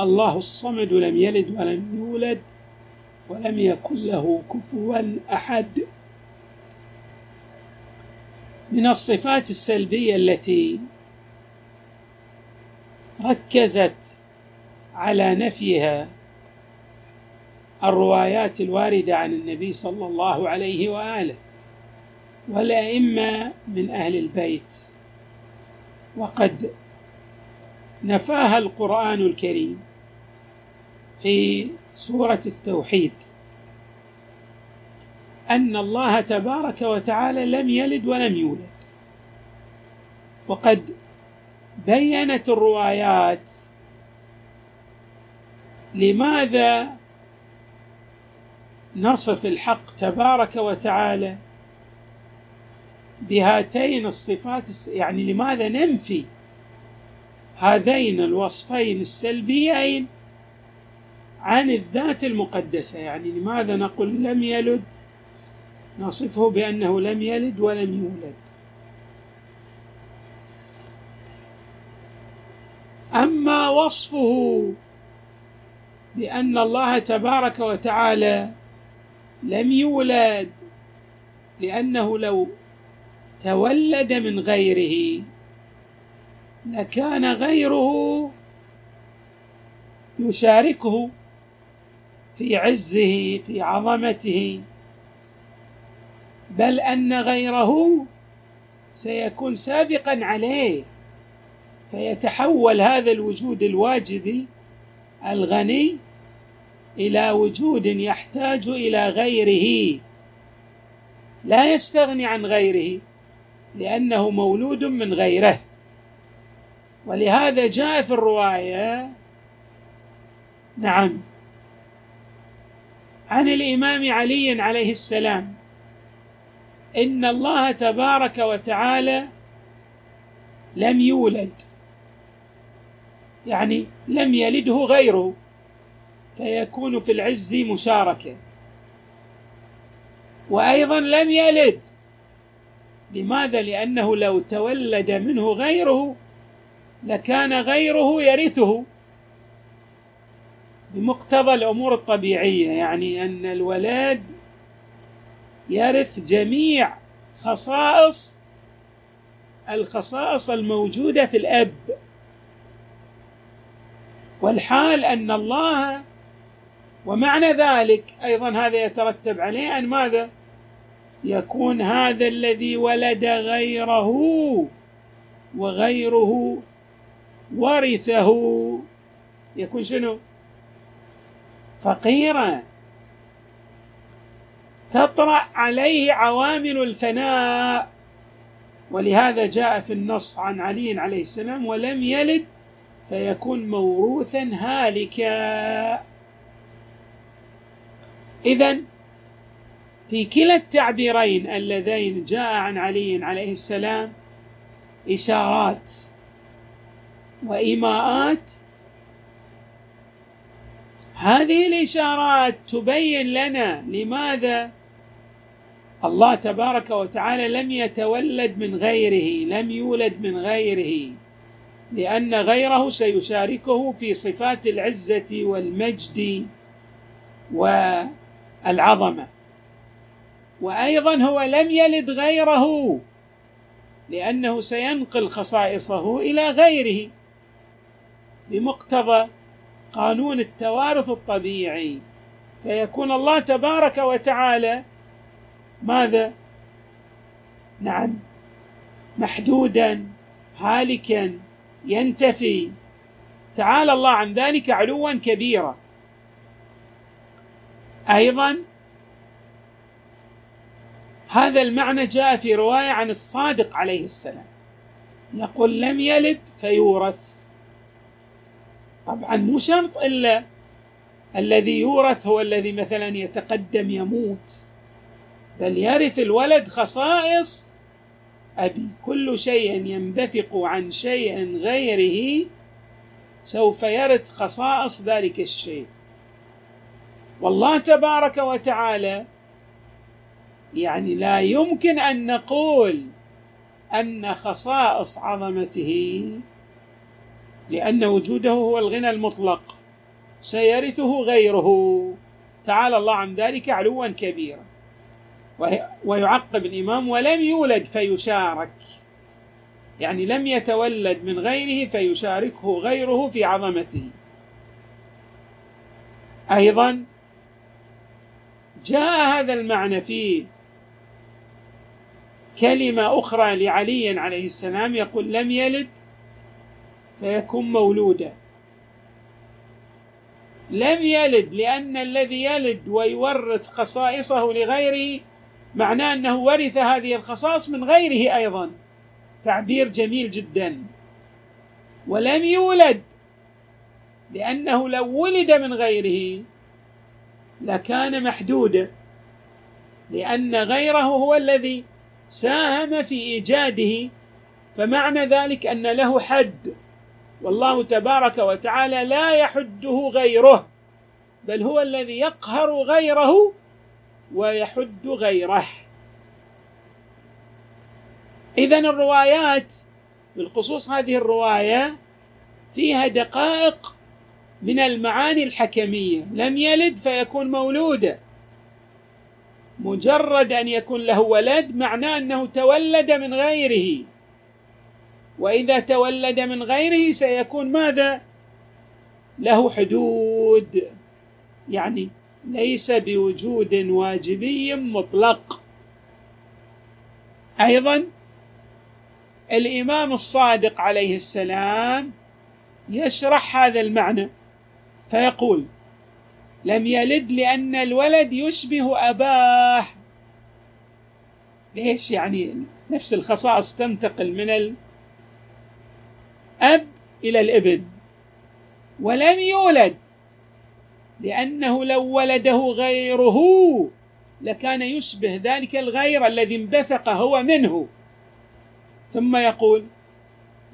الله الصمد لم يلد ولم يولد ولم يكن له كفوا أحد. من الصفات السلبية التي ركزت على نفيها الروايات الواردة عن النبي صلى الله عليه وآله والأئمة من أهل البيت. وقد نفاها القرآن الكريم في سورة التوحيد. أن الله تبارك وتعالى لم يلد ولم يولد. وقد بينت الروايات لماذا نصف الحق تبارك وتعالى بهاتين الصفات يعني لماذا ننفي هذين الوصفين السلبيين عن الذات المقدسة. يعني لماذا نقول لم يلد؟ نصفه بأنه لم يلد ولم يولد. أما وصفه بأن الله تبارك وتعالى لم يولد لأنه لو تولد من غيره لكان غيره يشاركه. في عزه في عظمته. بل أن غيره سيكون سابقا عليه. فيتحول هذا الوجود الواجبي الغني إلى وجود يحتاج إلى غيره. لا يستغني عن غيره لأنه مولود من غيره. ولهذا جاء في الرواية نعم. عن الإمام علي عليه السلام. إن الله تبارك وتعالى لم يولد. يعني لم يلده غيره. فيكون في العز مشاركة. وأيضا لم يلد. لماذا؟ لأنه لو تولد منه غيره لكان غيره يرثه. بمقتضى الأمور الطبيعية يعني أن الولد يرث جميع خصائص الخصائص الموجودة في الأب. والحال أن الله ومعنى ذلك أيضا هذا يترتب عليه أن ماذا؟ يكون هذا الذي ولد غيره وغيره ورثه. يكون شنو؟ فقيرا تطرأ عليه عوامل الفناء. ولهذا جاء في النص عن علي عليه السلام ولم يلد فيكون موروثا هالكا. اذا في كلا التعبيرين اللذين جاء عن علي عليه السلام إشارات وإيماءات هذه الإشارات تبين لنا لماذا الله تبارك وتعالى لم يتولد من غيره لم يولد من غيره لأن غيره سيشاركه في صفات العزة والمجد والعظمة. وأيضا هو لم يلد غيره لأنه سينقل خصائصه إلى غيره بمقتضى قانون التوارث الطبيعي. فيكون الله تبارك وتعالى ماذا؟ نعم. محدودا هالكا ينتفي. تعالى الله عن ذلك علوا كبيرا. أيضا هذا المعنى جاء في رواية عن الصادق عليه السلام. يقول لم يلد فيورث. طبعا مو شرط إلا الذي يورث هو الذي مثلا يتقدم يموت بل يرث الولد خصائص أبي. كل شيء ينبثق عن شيء غيره سوف يرث خصائص ذلك الشيء. والله تبارك وتعالى يعني لا يمكن أن نقول أن خصائص عظمته لأن وجوده هو الغنى المطلق. سيرثه غيره. تعالى الله عن ذلك علوا كبيرا. ويعقب الإمام ولم يولد فيشارك. يعني لم يتولد من غيره فيشاركه غيره في عظمته. أيضا جاء هذا المعنى في كلمة أخرى لعلي عليه السلام يقول لم يلد فيكون مولودا. لم يلد لأن الذي يلد ويورث خصائصه لغيره معناه أنه ورث هذه الخصائص من غيره أيضا. تعبير جميل جدا. ولم يولد لأنه لو ولد من غيره لكان محدودا لأن غيره هو الذي ساهم في إيجاده. فمعنى ذلك أن له حد. والله تبارك وتعالى لا يحده غيره بل هو الذي يقهر غيره ويحد غيره. اذا الروايات بالخصوص هذه الرواية فيها دقائق من المعاني الحكمية. لم يلد فيكون مولودا مجرد أن يكون له ولد معناه أنه تولد من غيره. وإذا تولد من غيره سيكون ماذا؟ له حدود. يعني ليس بوجود واجبي مطلق. أيضا الإمام الصادق عليه السلام يشرح هذا المعنى فيقول لم يلد لأن الولد يشبه أباه. ليش يعني نفس الخصائص تنتقل من الاب إلى الإبن ولم يولد لأنه لو ولده غيره لكان يشبه ذلك الغير الذي انبثق هو منه. ثم يقول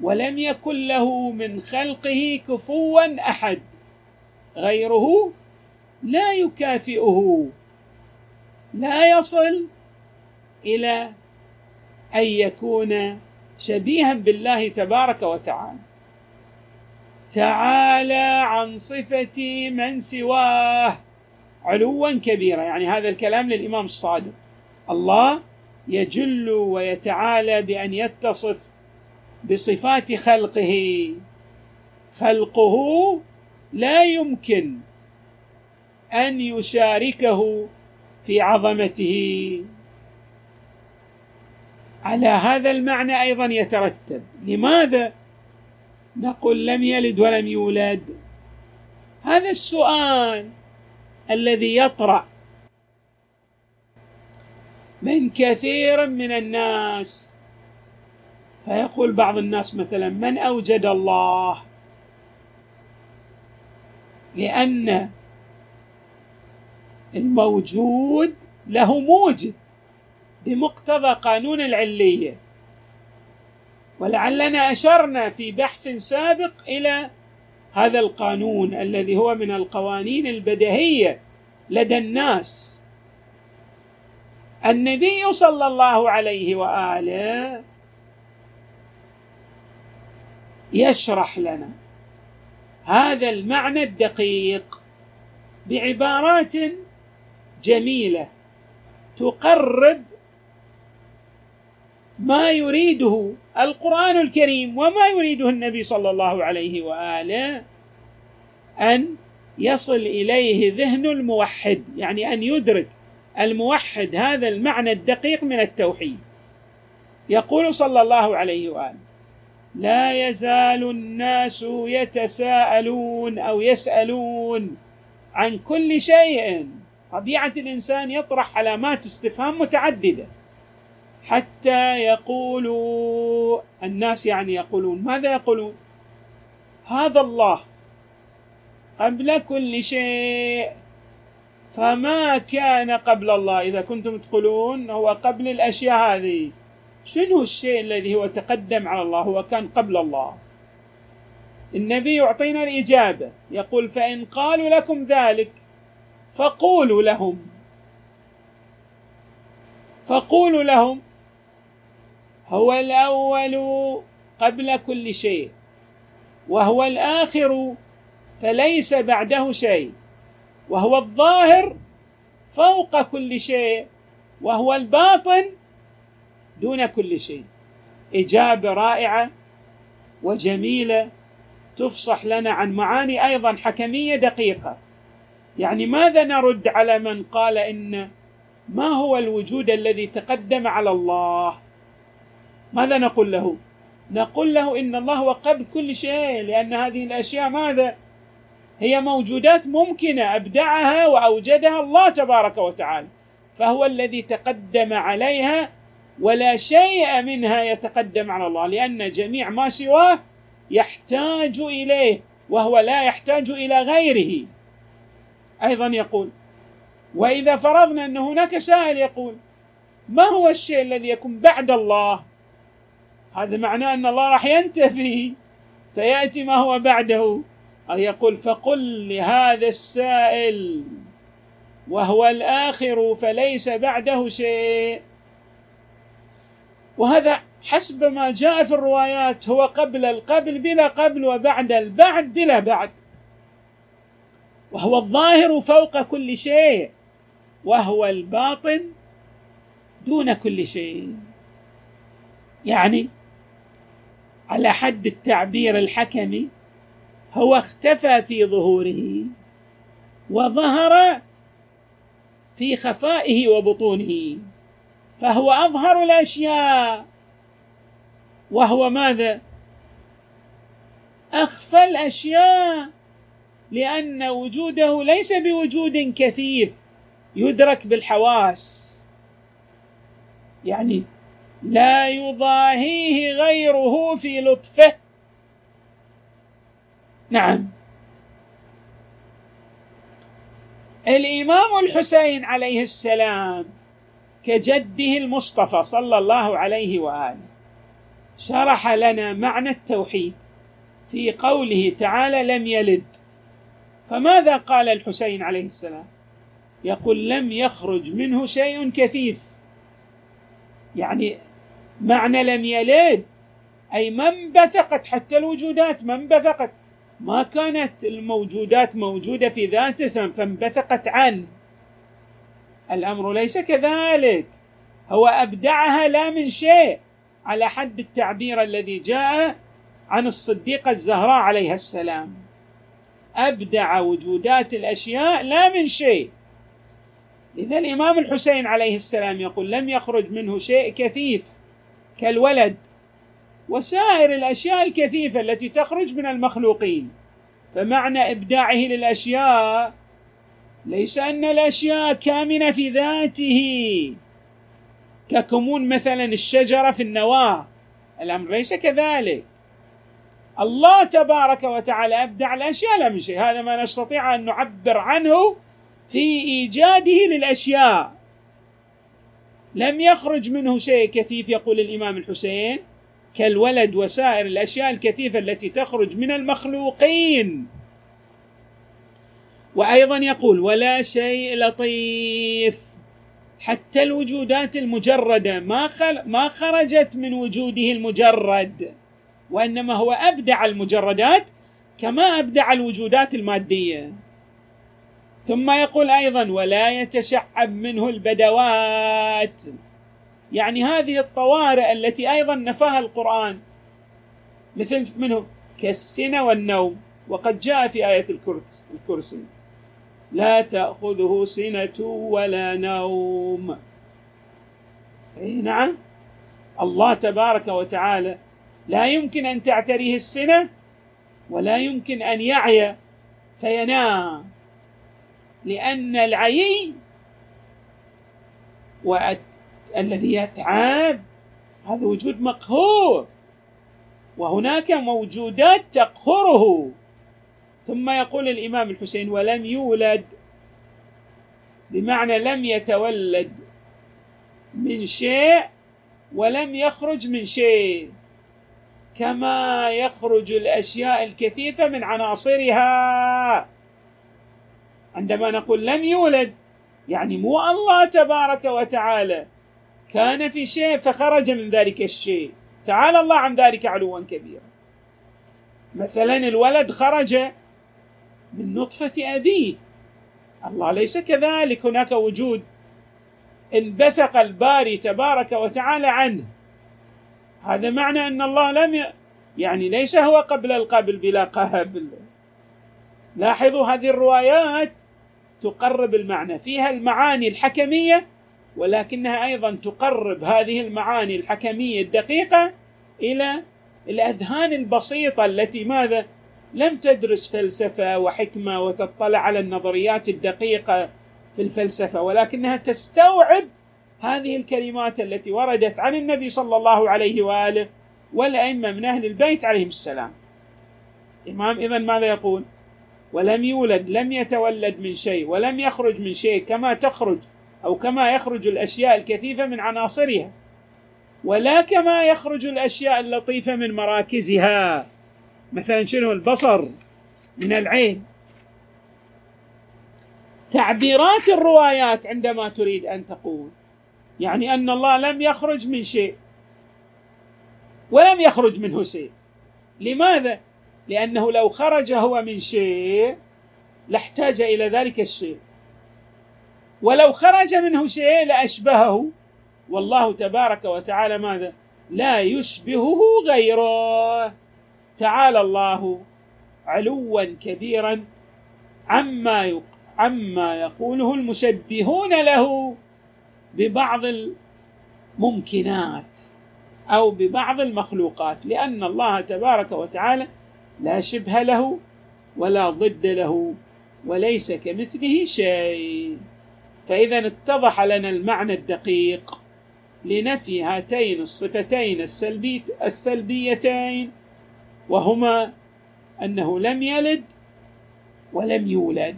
ولم يكن له من خلقه كفوا أحد غيره لا يكافئه لا يصل إلى أن يكون شبيها بالله تبارك وتعالى. تعالى عن صفة من سواه. علوا كبيرا. يعني هذا الكلام للإمام الصادق. الله يجل ويتعالى بأن يتصف بصفات خلقه. خلقه لا يمكن أن يشاركه في عظمته. على هذا المعنى أيضا يترتب. لماذا نقول لم يلد ولم يولد؟ هذا السؤال الذي يطرأ من كثير من الناس. فيقول بعض الناس مثلا من أوجد الله؟ لأن الموجود له موجد بمقتضى قانون العلية. ولعلنا أشرنا في بحث سابق إلى هذا القانون الذي هو من القوانين البديهية لدى الناس. النبي صلى الله عليه وآله يشرح لنا هذا المعنى الدقيق بعبارات جميلة تقرب ما يريده القرآن الكريم وما يريده النبي صلى الله عليه وآله أن يصل إليه ذهن الموحد يعني أن يدرك الموحد هذا المعنى الدقيق من التوحيد. يقول صلى الله عليه وآله لا يزال الناس يتساءلون أو يسألون عن كل شيء. طبيعة الإنسان يطرح علامات استفهام متعددة. حتى يقولوا الناس يعني يقولون ماذا يقولون؟ هذا الله قبل كل شيء فما كان قبل الله. إذا كنتم تقولون هو قبل الأشياء هذه. شنو الشيء الذي هو تقدم على الله؟ هو كان قبل الله. النبي يعطينا الإجابة. يقول فإن قالوا لكم ذلك فقولوا لهم. فقولوا لهم هو الأول قبل كل شيء وهو الآخر فليس بعده شيء وهو الظاهر فوق كل شيء وهو الباطن دون كل شيء. إجابة رائعة وجميلة تفصح لنا عن معاني أيضا حكمية دقيقة. يعني ماذا نرد على من قال إن ما هو الوجود الذي تقدم على الله؟ ماذا نقول له؟ نقول له إن الله هو قبل كل شيء لأن هذه الأشياء ماذا؟ هي موجودات ممكنة أبدعها وأوجدها الله تبارك وتعالى. فهو الذي تقدم عليها ولا شيء منها يتقدم على الله لأن جميع ما سواه يحتاج إليه وهو لا يحتاج إلى غيره. أيضا يقول وإذا فرضنا أن هناك سائل يقول ما هو الشيء الذي يكون بعد الله؟ هذا معناه أن الله راح ينتفي. فيأتي ما هو بعده. أو يقول فقل لهذا السائل وهو الآخر فليس بعده شيء. وهذا حسب ما جاء في الروايات هو قبل القبل بلا قبل وبعد البعد بلا بعد. وهو الظاهر فوق كل شيء وهو الباطن دون كل شيء. يعني على حد التعبير الحكمي هو اختفى في ظهوره وظهر في خفائه وبطونه فهو أظهر الأشياء. وهو ماذا؟ أخفى الأشياء لأن وجوده ليس بوجود كثيف يدرك بالحواس. يعني لا يضاهيه غيره في لطفه. نعم. الإمام الحسين عليه السلام كجده المصطفى صلى الله عليه وآله شرح لنا معنى التوحيد في قوله تعالى لم يلد. فماذا قال الحسين عليه السلام؟ يقول لم يخرج منه شيء كثيف. يعني معنى لم يلد. أي ما انبثقت حتى الوجودات ما انبثقت ما كانت الموجودات موجودة في ذاته فانبثقت عنه. الأمر ليس كذلك. هو أبدعها لا من شيء. على حد التعبير الذي جاء عن الصديقة الزهراء عليها السلام. أبدع وجودات الأشياء لا من شيء. لذا الإمام الحسين عليه السلام يقول لم يخرج منه شيء كثيف. كالولد وسائر الأشياء الكثيفة التي تخرج من المخلوقين. فمعنى إبداعه للأشياء ليس أن الأشياء كامنة في ذاته. ككمون مثلا الشجرة في النواة الأمر ليس كذلك. الله تبارك وتعالى أبدع الأشياء لا من شيء. هذا ما نستطيع أن نعبر عنه في إيجاده للأشياء. لم يخرج منه شيء كثيف يقول الإمام الحسين كالولد وسائر الأشياء الكثيفة التي تخرج من المخلوقين. وأيضا يقول ولا شيء لطيف. حتى الوجودات المجردة ما ما خرجت من وجوده المجرد وإنما هو أبدع المجردات كما أبدع الوجودات المادية. ثم يقول أيضا ولا يتشعب منه البدوات. يعني هذه الطوارئ التي أيضا نفاها القرآن مثل منه كالسنة والنوم وقد جاء في آية الكرسي. لا تأخذه سنة ولا نوم. إي نعم. الله تبارك وتعالى لا يمكن أن تعتريه السنة ولا يمكن أن يعي فينام. لأن العيي الذي يتعب هذا وجود مقهور. وهناك موجودات تقهره. ثم يقول الإمام الحسين ولم يولد. بمعنى لم يتولد من شيء ولم يخرج من شيء. كما يخرج الأشياء الكثيفة من عناصرها. عندما نقول لم يولد يعني مو الله تبارك وتعالى. كان في شيء فخرج من ذلك الشيء. تعالى الله عن ذلك علوا كبيرا. مثلا الولد خرج من نطفة أبيه. الله ليس كذلك. هناك وجود انبثق الباري تبارك وتعالى عنه. هذا معنى أن الله لم ي... يعني ليس هو قبل القبل بلا قهب لاحظوا هذه الروايات. تقرب المعنى فيها المعاني الحكمية ولكنها أيضا تقرب هذه المعاني الحكمية الدقيقة إلى الأذهان البسيطة التي ماذا لم تدرس فلسفة وحكمة وتطلع على النظريات الدقيقة في الفلسفة ولكنها تستوعب هذه الكلمات التي وردت عن النبي صلى الله عليه وآله والأئمة من أهل البيت عليهم السلام. الامام اذا ماذا يقول؟ ولم يولد لم يتولد من شيء ولم يخرج من شيء كما تخرج أو كما يخرج الأشياء الكثيفة من عناصرها. ولا كما يخرج الأشياء اللطيفة من مراكزها. مثلا شنو؟ البصر من العين. تعبيرات الروايات عندما تريد أن تقول. يعني أن الله لم يخرج من شيء ولم يخرج منه شيء. لماذا؟ لأنه لو خرج هو من شيء لاحتاج إلى ذلك الشيء. ولو خرج منه شيء لأشبهه. والله تبارك وتعالى ماذا؟ لا يشبهه غيره. تعالى الله علوا كبيرا عما عما يقوله المشبهون له ببعض الممكنات أو ببعض المخلوقات. لأن الله تبارك وتعالى لا شبه له ولا ضد له وليس كمثله شيء. فإذا اتضح لنا المعنى الدقيق لنفي هاتين الصفتين السلبي السلبيتين وهما أنه لم يلد ولم يولد.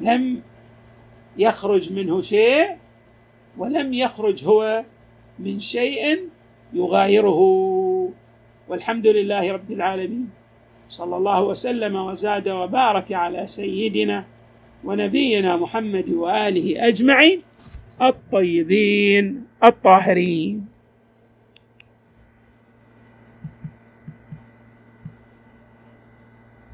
لم يخرج منه شيء ولم يخرج هو من شيء يغايره. والحمد لله رب العالمين. صلى الله وسلم وزاد وبارك على سيدنا ونبينا محمد وآله أجمعين الطيبين الطاهرين.